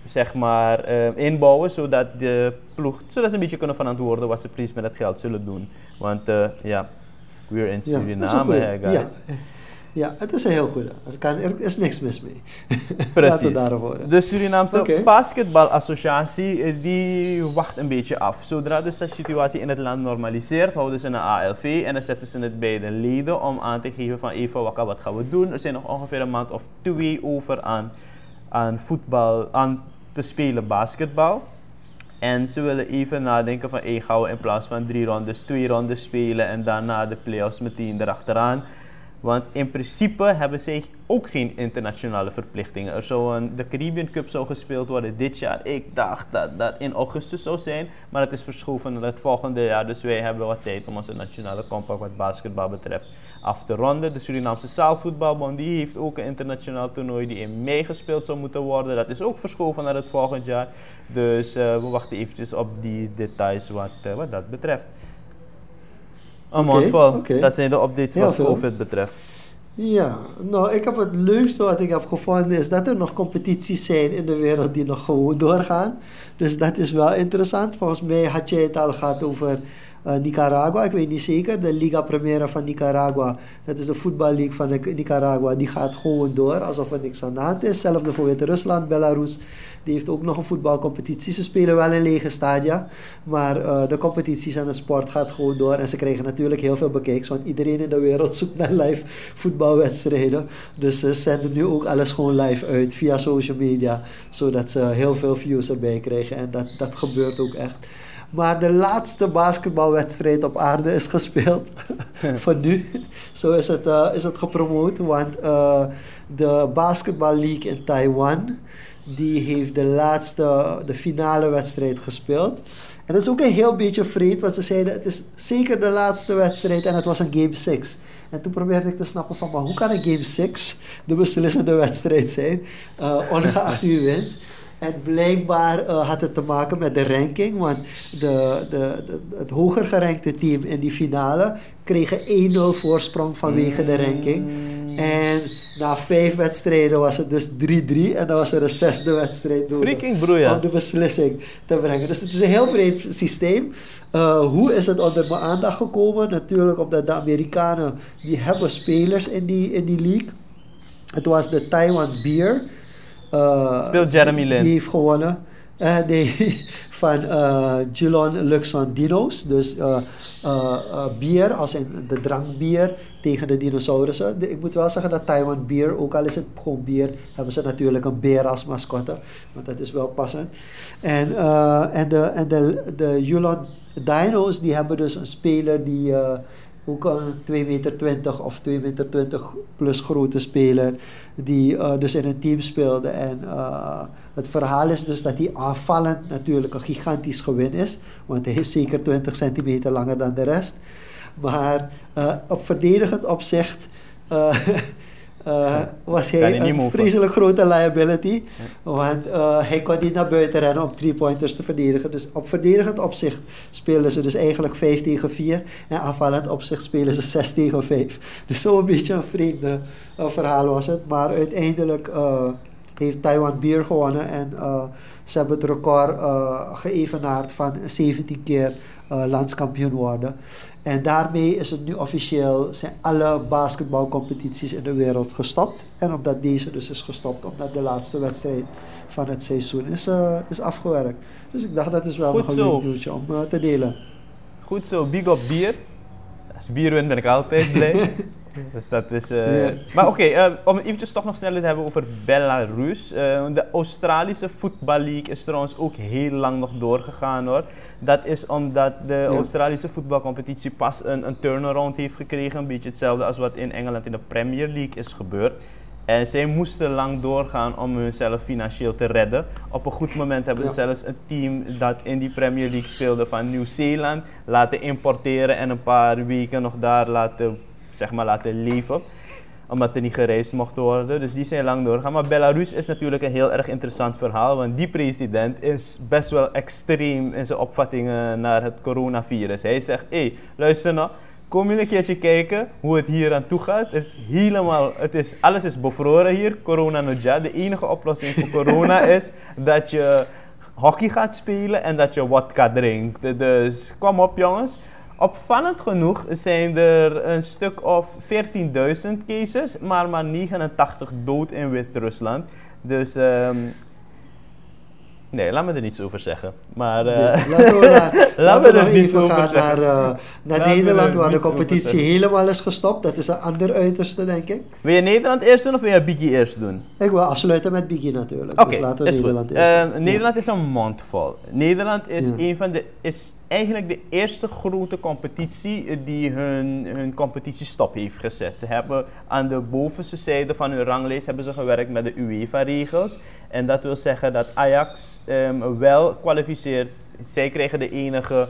Speaker 1: zeg maar, uh, inbouwen, zodat de ploeg, zodat ze een beetje kunnen verantwoorden wat ze precies met het geld zullen doen. Want uh, ja, we're in Suriname,
Speaker 2: ja,
Speaker 1: guys.
Speaker 2: Ja. Het is een heel goede. Er, kan, er is niks mis mee.
Speaker 1: Precies. De Surinaamse okay. basketbalassociatie die wacht een beetje af. Zodra de situatie in het land normaliseert, houden ze een ALV en dan zetten ze het bij de leden om aan te geven van even wakka, wat gaan we doen. Er zijn nog ongeveer een maand of twee over aan, aan voetbal, aan te spelen basketbal. En ze willen even nadenken van, hey, gaan we in plaats van drie rondes, twee rondes spelen en daarna de playoffs meteen erachteraan. Want in principe hebben zij ook geen internationale verplichtingen. Er zou een, de Caribbean Cup zou gespeeld worden dit jaar. Ik dacht dat dat in augustus zou zijn, maar het is verschoven naar het volgende jaar. Dus wij hebben wat tijd om onze nationale compact wat basketbal betreft af te ronden. De Surinaamse zaalvoetbalbond die heeft ook een internationaal toernooi die in mei gespeeld zou moeten worden. Dat is ook verschoven naar het volgend jaar. Dus uh, we wachten eventjes op die details wat, uh, wat dat betreft. Een okay, mondvol. Okay. Dat zijn de updates
Speaker 2: Heel
Speaker 1: wat
Speaker 2: veel.
Speaker 1: COVID betreft.
Speaker 2: Ja, nou, ik heb het leukste wat ik heb gevonden is dat er nog competities zijn in de wereld die nog gewoon doorgaan. Dus dat is wel interessant. Volgens mij had jij het al gehad over eh, Nicaragua. Ik weet niet zeker. De Liga Primera van Nicaragua, dat is de voetballeague van Nicaragua, die gaat gewoon door alsof er niks aan de hand is. Hetzelfde voor Wit-Rusland, Belarus. Die heeft ook nog een voetbalcompetitie. Ze spelen wel in lege stadia, maar eh, de competities en de sport gaat gewoon door. En ze krijgen natuurlijk heel veel bekijks, want iedereen in de wereld zoekt naar live voetbalwedstrijden. Dus ze zenden nu ook alles gewoon live uit via social media, zodat ze heel veel views erbij krijgen. En dat, dat gebeurt ook echt. Maar de laatste basketbalwedstrijd op aarde is gespeeld. Van nu. Zo is het, eh, is het gepromoot. Want eh, de Basketball League in Taiwan. Die heeft de laatste, de finale wedstrijd gespeeld. En dat is ook een heel beetje vreemd. Want ze zeiden het is zeker de laatste wedstrijd. En het was een game 6. En toen probeerde ik te snappen van, maar hoe kan een game 6 de beslissende wedstrijd zijn? eh, ongeacht wie wint. En blijkbaar eh, had het te maken met de ranking, want de, de, de, het hoger gerankte team in die finale kregen 1-0 voorsprong vanwege de ranking. En na vijf wedstrijden was het dus 3-3 en dan was er een zesde wedstrijd nodig om de beslissing te brengen. Dus het is een heel vreemd systeem. Eh, hoe is het onder mijn aandacht gekomen? Natuurlijk omdat de Amerikanen, die hebben spelers in die, in die league. Het was de Taiwan Beer. Eh,
Speaker 1: Speelt Jeremy Lin.
Speaker 2: Die heeft gewonnen. Eh, nee, van eh Julon Luxon Dino's. Dus eh, bier, als in de drankbier tegen de dinosaurussen. De- ik moet wel zeggen dat Taiwan Beer, ook al is het gewoon bier, hebben ze natuurlijk een beer als mascotte. Want dat is wel passend. En, eh, en de, en de, de Julon Dino's, die hebben dus een speler die... eh, ook een 2,20 meter of 2,20 meter plus grote speler. Die eh, dus in een team speelde. En eh, het verhaal is dus dat hij aanvallend natuurlijk een gigantisch gewin is. Want hij is zeker 20 centimeter langer dan de rest. Maar eh, op verdedigend opzicht eh, was hij een vreselijk grote liability. Want eh, hij kon niet naar buiten rennen om drie pointers te verdedigen. Dus op verdedigend opzicht spelen ze dus eigenlijk 5 tegen 4. En aanvallend opzicht spelen ze 6 tegen 5. Dus zo'n beetje een vreemde eh, verhaal was het. Maar uiteindelijk eh, heeft Taiwan Beer gewonnen. En eh, ze hebben het record geëvenaard van 17 keer landskampioen worden. En daarmee is het nu officieel, zijn alle basketbalcompetities in de wereld gestopt. En omdat deze dus is gestopt, omdat de laatste wedstrijd van het seizoen is, eh, is afgewerkt. Dus ik dacht dat is wel
Speaker 1: Goed
Speaker 2: nog een leuk nieuwtje om eh, te delen.
Speaker 1: Goed zo, big op bier. Als bier wint ben ik altijd blij. dus dat is... eh,
Speaker 2: Ja.
Speaker 1: Maar oké, eh, om het eventjes toch nog sneller te hebben over Belarus. Eh, de Australische voetballeague is trouwens ook heel lang nog doorgegaan hoor. Dat is omdat de
Speaker 2: Ja.
Speaker 1: Australische voetbalcompetitie pas een, een turnaround heeft gekregen. Een beetje hetzelfde als wat in Engeland in de Premier League is gebeurd. En zij moesten lang doorgaan om hunzelf financieel te redden. Op een goed moment hebben ze
Speaker 2: Ja.
Speaker 1: zelfs een team dat in die Premier League speelde van Nieuw-Zeeland laten importeren en een paar weken nog daar laten, zeg maar, laten leven. Omdat er niet gereisd mocht worden. Dus die zijn lang doorgaan. Maar Belarus is natuurlijk een heel erg interessant verhaal. Want die president is best wel extreem in zijn opvattingen naar het coronavirus. Hij zegt, hé, hey, luister nou. Kom je een keertje kijken hoe het hier aan toe gaat. Het is helemaal, het is, alles is bevroren hier. Corona no ja. De enige oplossing voor corona is dat je hockey gaat spelen en dat je wodka drinkt. Dus kom op jongens. Opvallend genoeg zijn er een stuk of 14.000 cases, maar maar 89 dood in Wit-Rusland. Dus ehm, nee, laat me er niets over zeggen. Maar
Speaker 2: Ja, laten we, naar, laten we
Speaker 1: er niets
Speaker 2: even
Speaker 1: over
Speaker 2: gaan
Speaker 1: zeggen.
Speaker 2: naar, eh, naar
Speaker 1: Laten we
Speaker 2: Nederland,
Speaker 1: er
Speaker 2: waar de competitie helemaal is gestopt. Dat is een ander uiterste, denk ik.
Speaker 1: wil je Nederland eerst doen of wil je Biggie eerst doen?
Speaker 2: Ik wil afsluiten met Biggie natuurlijk.
Speaker 1: Oké,
Speaker 2: dus laten we
Speaker 1: is
Speaker 2: Nederland eerst
Speaker 1: Eh. Nederland is een mond vol. Nederland is,
Speaker 2: Ja.
Speaker 1: een van de, is eigenlijk de eerste grote competitie eh, die hun, hun competitiestop heeft gezet. Ze hebben aan de bovenste zijde van hun ranglijst hebben ze gewerkt met de UEFA-regels. En dat wil zeggen dat Ajax ehm, wel kwalificeert. Zij krijgen de enige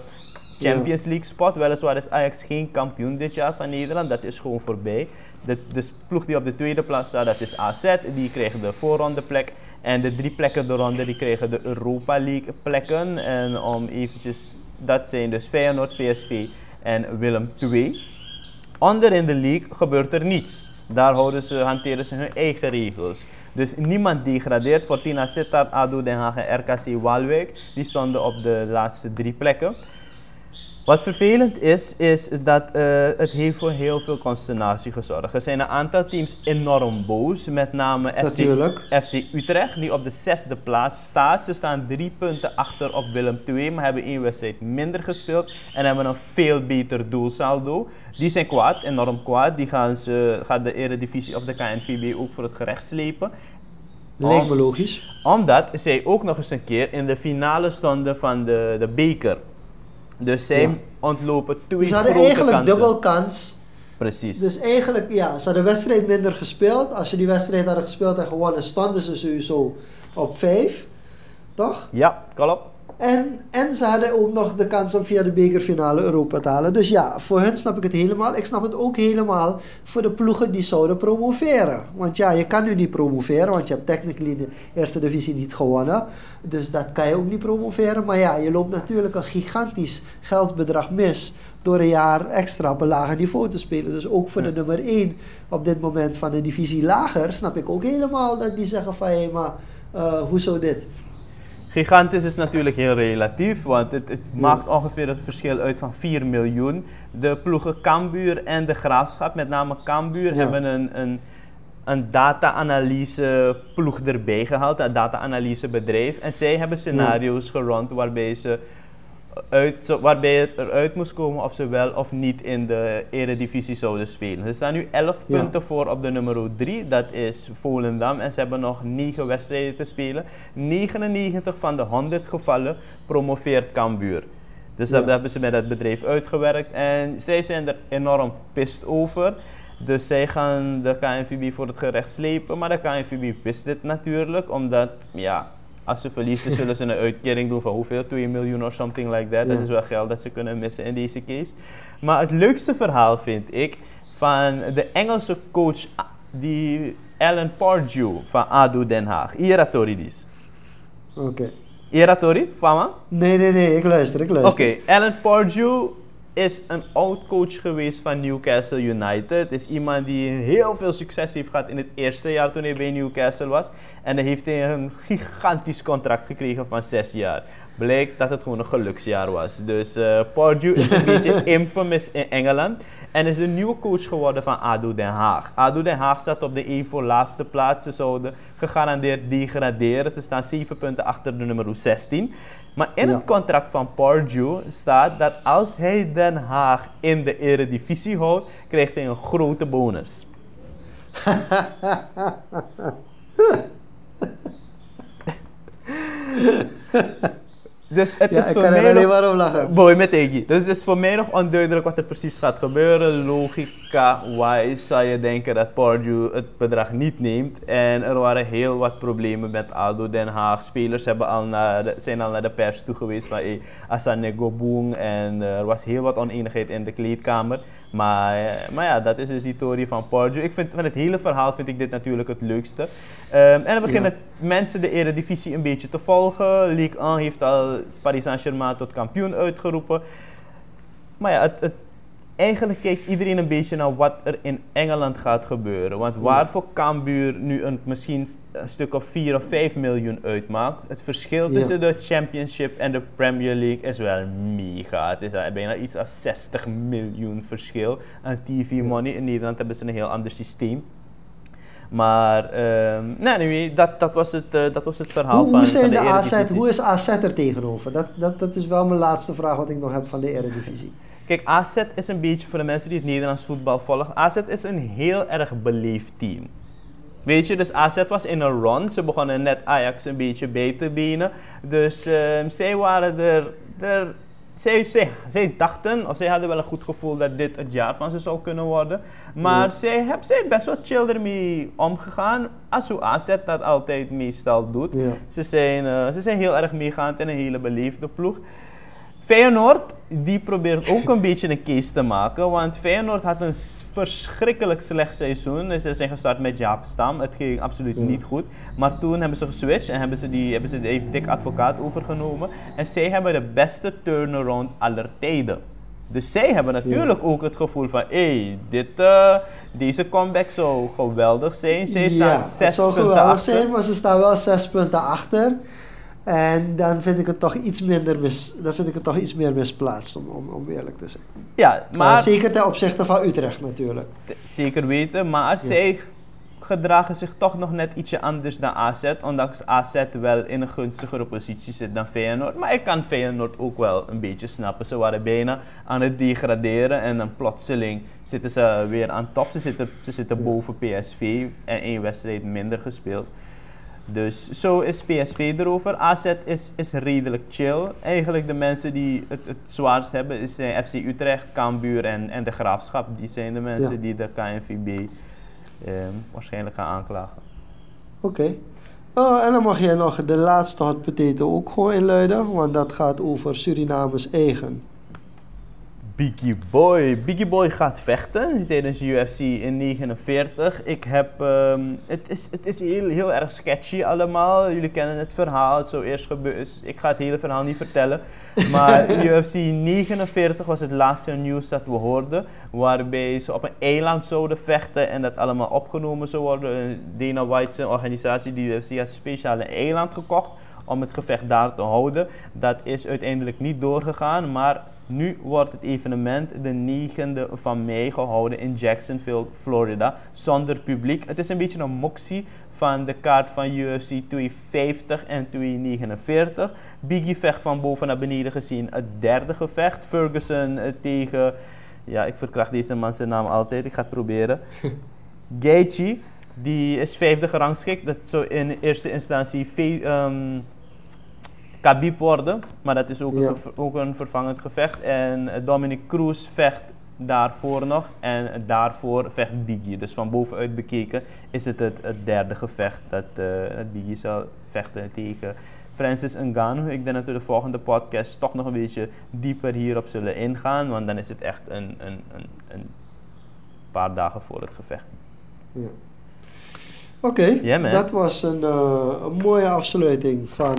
Speaker 1: Champions League spot. Weliswaar is Ajax geen kampioen dit jaar van Nederland. Dat is gewoon voorbij. De, de ploeg die op de tweede plaats staat, dat is AZ. Die kregen de voorrondeplek. En de drie plekken eronder, die kregen de Europa League plekken. En om eventjes, dat zijn dus Feyenoord, PSV en Willem II. Onder in de league gebeurt er niets. Daar houden ze, hanteren ze hun eigen regels. Dus niemand degradeert. Fortuna Sittard, ADO Den Haag en RKC Waalwijk. Die stonden op de laatste drie plekken. Wat vervelend is, is dat eh, het heeft voor heel veel consternatie gezorgd. Er zijn een aantal teams enorm boos, met name FC, Utrecht, die op de zesde plaats staat. Ze staan drie punten achter op Willem II, maar hebben één wedstrijd minder gespeeld en hebben een veel beter doelsaldo. Die zijn kwaad, enorm kwaad. Die gaan, ze, gaat de Eredivisie of de KNVB ook voor het gerecht slepen.
Speaker 2: Lijkt me logisch.
Speaker 1: Omdat zij ook nog eens een keer in de finale stonden van de, de beker. Dus zij
Speaker 2: Ja.
Speaker 1: ontlopen twee
Speaker 2: Dus ze hadden
Speaker 1: grote
Speaker 2: eigenlijk
Speaker 1: kansen.
Speaker 2: dubbel kans.
Speaker 1: Precies.
Speaker 2: Dus eigenlijk, ja, ze hadden de wedstrijd minder gespeeld. Als ze die wedstrijd hadden gespeeld en gewonnen, stonden ze sowieso op 5. Toch?
Speaker 1: Ja, klopt.
Speaker 2: En, en ze hadden ook nog de kans om via de bekerfinale Europa te halen. Dus ja, voor hun snap ik het helemaal. Ik snap het ook helemaal voor de ploegen die zouden promoveren. Want ja, je kan nu niet promoveren, want je hebt technically de eerste divisie niet gewonnen. Dus dat kan je ook niet promoveren. Maar ja, je loopt natuurlijk een gigantisch geldbedrag mis door een jaar extra op een lager niveau te spelen. Dus ook voor de nummer 1 op dit moment van een divisie lager, snap ik ook helemaal dat die zeggen van hé, maar eh, hoezo dit?
Speaker 1: Gigantisch is natuurlijk heel relatief, want het, het maakt ongeveer het verschil uit van 4 miljoen. De ploegen Cambuur en de Graafschap, met name Cambuur,
Speaker 2: Ja.
Speaker 1: hebben een, een, een data-analyse ploeg erbij gehaald, een data-analyse bedrijf. En zij hebben scenario's gerond waarbij, ze uit, waarbij het eruit moest komen of ze wel of niet in de eredivisie zouden spelen. Ze staan nu 11
Speaker 2: Ja.
Speaker 1: punten voor op de nummer 3, dat is Volendam. En ze hebben nog 9 wedstrijden te spelen. 99 van de 100 gevallen promoveert Cambuur. Dus
Speaker 2: Ja.
Speaker 1: dat hebben ze met het bedrijf uitgewerkt. En zij zijn er enorm pist over. Dus zij gaan de KNVB voor het gerecht slepen. Maar de KNVB wist dit natuurlijk, omdat ja, als ze verliezen zullen ze een uitkering doen van hoeveel? 2 miljoen of something like that. Dat is wel geld dat ze kunnen missen in deze case. Maar het leukste verhaal vind ik van de Engelse coach ah, die Alan Pardew van ADO Den Haag. Ira Toridis.
Speaker 2: Oké.
Speaker 1: Ira Tori, Fama?
Speaker 2: Nee, nee, nee, ik luister, ik
Speaker 1: Oké,
Speaker 2: luister.
Speaker 1: Alan Pardew is een oud coach geweest van Newcastle United. Is iemand die heel veel succes heeft gehad in het eerste jaar toen hij bij Newcastle was. En dan heeft hij een gigantisch contract gekregen van zes jaar. Blijkt dat het gewoon een geluksjaar was. Dus Pardew is een beetje infamous in Engeland. En is een nieuwe coach geworden van ADO Den Haag. ADO Den Haag staat op de één voor laatste plaats. Ze zouden gegarandeerd degraderen. Ze staan 7 punten achter de nummer 16. Maar in
Speaker 2: Ja.
Speaker 1: het contract van Pardew staat dat als hij Den Haag in de eredivisie houdt, krijgt hij een grote bonus. dus het
Speaker 2: Ja,
Speaker 1: is
Speaker 2: ik
Speaker 1: voor
Speaker 2: kan
Speaker 1: mij nog...
Speaker 2: maar om lachen.
Speaker 1: Boy, met Iggy. Dus het is voor mij nog onduidelijk wat er precies gaat gebeuren. Logica-wise zou je denken dat Pardew het bedrag niet neemt. En er waren heel wat problemen met ADO Den Haag. Spelers hebben al naar de- zijn al naar de pers toe geweest van hey, Asane Goboeng. En eh, er was heel wat oneenigheid in de kleedkamer. Maar, eh, maar ja, dat is dus die theorie van Pardew. Ik vind van het hele verhaal vind ik dit natuurlijk het leukste. Ehm, en dan beginnen mensen de eredivisie een beetje te volgen. Ligue 1 heeft al Paris Saint-Germain tot kampioen uitgeroepen. Maar ja, het, het, eigenlijk kijkt iedereen een beetje naar wat er in Engeland gaat gebeuren. Want waar voor Cambuur nu een, misschien een stuk of 4 of 5 miljoen uitmaakt, het verschil
Speaker 2: Ja.
Speaker 1: tussen de Championship en de Premier League is wel mega. Het is bijna iets als 60 miljoen verschil aan TV-money. In Nederland hebben ze een heel ander systeem. Maar, ehm nee, anyway, dat, dat, was het, eh, dat was het verhaal
Speaker 2: Hoe,
Speaker 1: van,
Speaker 2: hoe, zijn
Speaker 1: van de,
Speaker 2: de AZ, hoe is AZ er tegenover? Dat, dat, dat is wel mijn laatste vraag wat ik nog heb van de Eredivisie.
Speaker 1: Kijk, AZ is een beetje voor de mensen die het Nederlands voetbal volgen. AZ is een heel erg beleefd team. Weet je, dus AZ was in een run. Ze begonnen net Ajax een beetje bij te benen. Dus ehm, zij waren er. er zij, zij, zij dachten, of zij hadden wel een goed gevoel dat dit het jaar van ze zou kunnen worden. Maar
Speaker 2: Ja.
Speaker 1: zij hebben zij best wel chill ermee omgegaan. Als hoe AZ dat altijd meestal doet.
Speaker 2: Ja.
Speaker 1: Ze zijn, eh, ze zijn heel erg meegaand en een hele beleefde ploeg. Feyenoord, die probeert ook een beetje een case te maken. Want Feyenoord had een verschrikkelijk slecht seizoen. Dus ze zijn gestart met Jaap Stam. Het ging absoluut niet goed. Maar toen hebben ze geswitcht en hebben ze, die, hebben ze de Dick Advocaat overgenomen. En zij hebben de beste turnaround aller tijden. Dus zij hebben natuurlijk ook het gevoel van, hé, hey, dit, eh, deze comeback zou geweldig zijn. Zij staan
Speaker 2: ja,
Speaker 1: zes
Speaker 2: het zou
Speaker 1: punten
Speaker 2: geweldig
Speaker 1: achter.
Speaker 2: zijn, maar ze staan wel zes punten achter. En dan vind ik het toch iets minder mis, dan vind ik het toch iets meer misplaatst, om, om, om eerlijk te zijn.
Speaker 1: Ja,
Speaker 2: Maar
Speaker 1: maar
Speaker 2: zeker ten opzichte van Utrecht natuurlijk.
Speaker 1: zeker weten. Maar zij gedragen zich toch nog net ietsje anders dan AZ. Ondanks AZ wel in een gunstigere positie zit dan Feyenoord. Maar ik kan Feyenoord ook wel een beetje snappen. Ze waren bijna aan het degraderen. En dan plotseling zitten ze weer aan top. Ze zitten, ze zitten boven PSV en één wedstrijd minder gespeeld. Dus zo is PSV erover. AZ is, is redelijk chill. Eigenlijk de mensen die het, het zwaarst hebben is eh, FC Utrecht, Cambuur en, en de Graafschap. Die zijn de mensen
Speaker 2: Ja.
Speaker 1: die de KNVB ehm, waarschijnlijk gaan aanklagen.
Speaker 2: Oké. Oh, en dan mag jij nog de laatste hot potato ook gewoon inluiden, want dat gaat over Surinames eigen.
Speaker 1: Biggie Boy. Biggie Boy gaat vechten tijdens UFC in 49. Ik heb, ehm, het is, het is heel, heel erg sketchy allemaal. Jullie kennen het verhaal. Het zou eerst gebeuren. Ik ga het hele verhaal niet vertellen. Maar UFC 49 was het laatste nieuws dat we hoorden. Waarbij ze op een eiland zouden vechten en dat allemaal opgenomen zou worden. Dana White, zijn organisatie, die UFC, had speciaal een eiland gekocht om het gevecht daar te houden. Dat is uiteindelijk niet doorgegaan, maar nu wordt het evenement de 9e van mei gehouden in Jacksonville, Florida, zonder publiek. Het is een beetje een moxie van de kaart van UFC 250 en 249. Biggie vecht van boven naar beneden gezien het derde gevecht. Ferguson eh, tegen, ja ik verkracht deze man zijn naam altijd, ik ga het proberen. Gaethje, die is vijfde gerangschikt. Dat zou in eerste instantie ehm, Khabib worden, maar dat is ook,
Speaker 2: Ja.
Speaker 1: een, ook een vervangend gevecht. En eh, Dominic Cruz vecht daarvoor nog en daarvoor vecht Biggie. Dus van bovenuit bekeken is het het, het derde gevecht dat, dat Biggie zal vechten tegen Francis Ngannou. Ik denk dat we de volgende podcast toch nog een beetje dieper hierop zullen ingaan, want dan is het echt een, een, een, een paar dagen voor het gevecht.
Speaker 2: Ja. Oké, dat was een, eh, een mooie afsluiting van,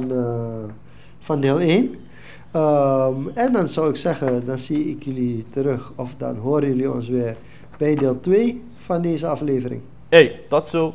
Speaker 2: van deel 1. Ehm, en dan zou ik zeggen, dan zie ik jullie terug, of dan horen jullie ons weer bij deel 2 van deze aflevering.
Speaker 1: Hey, tot zo!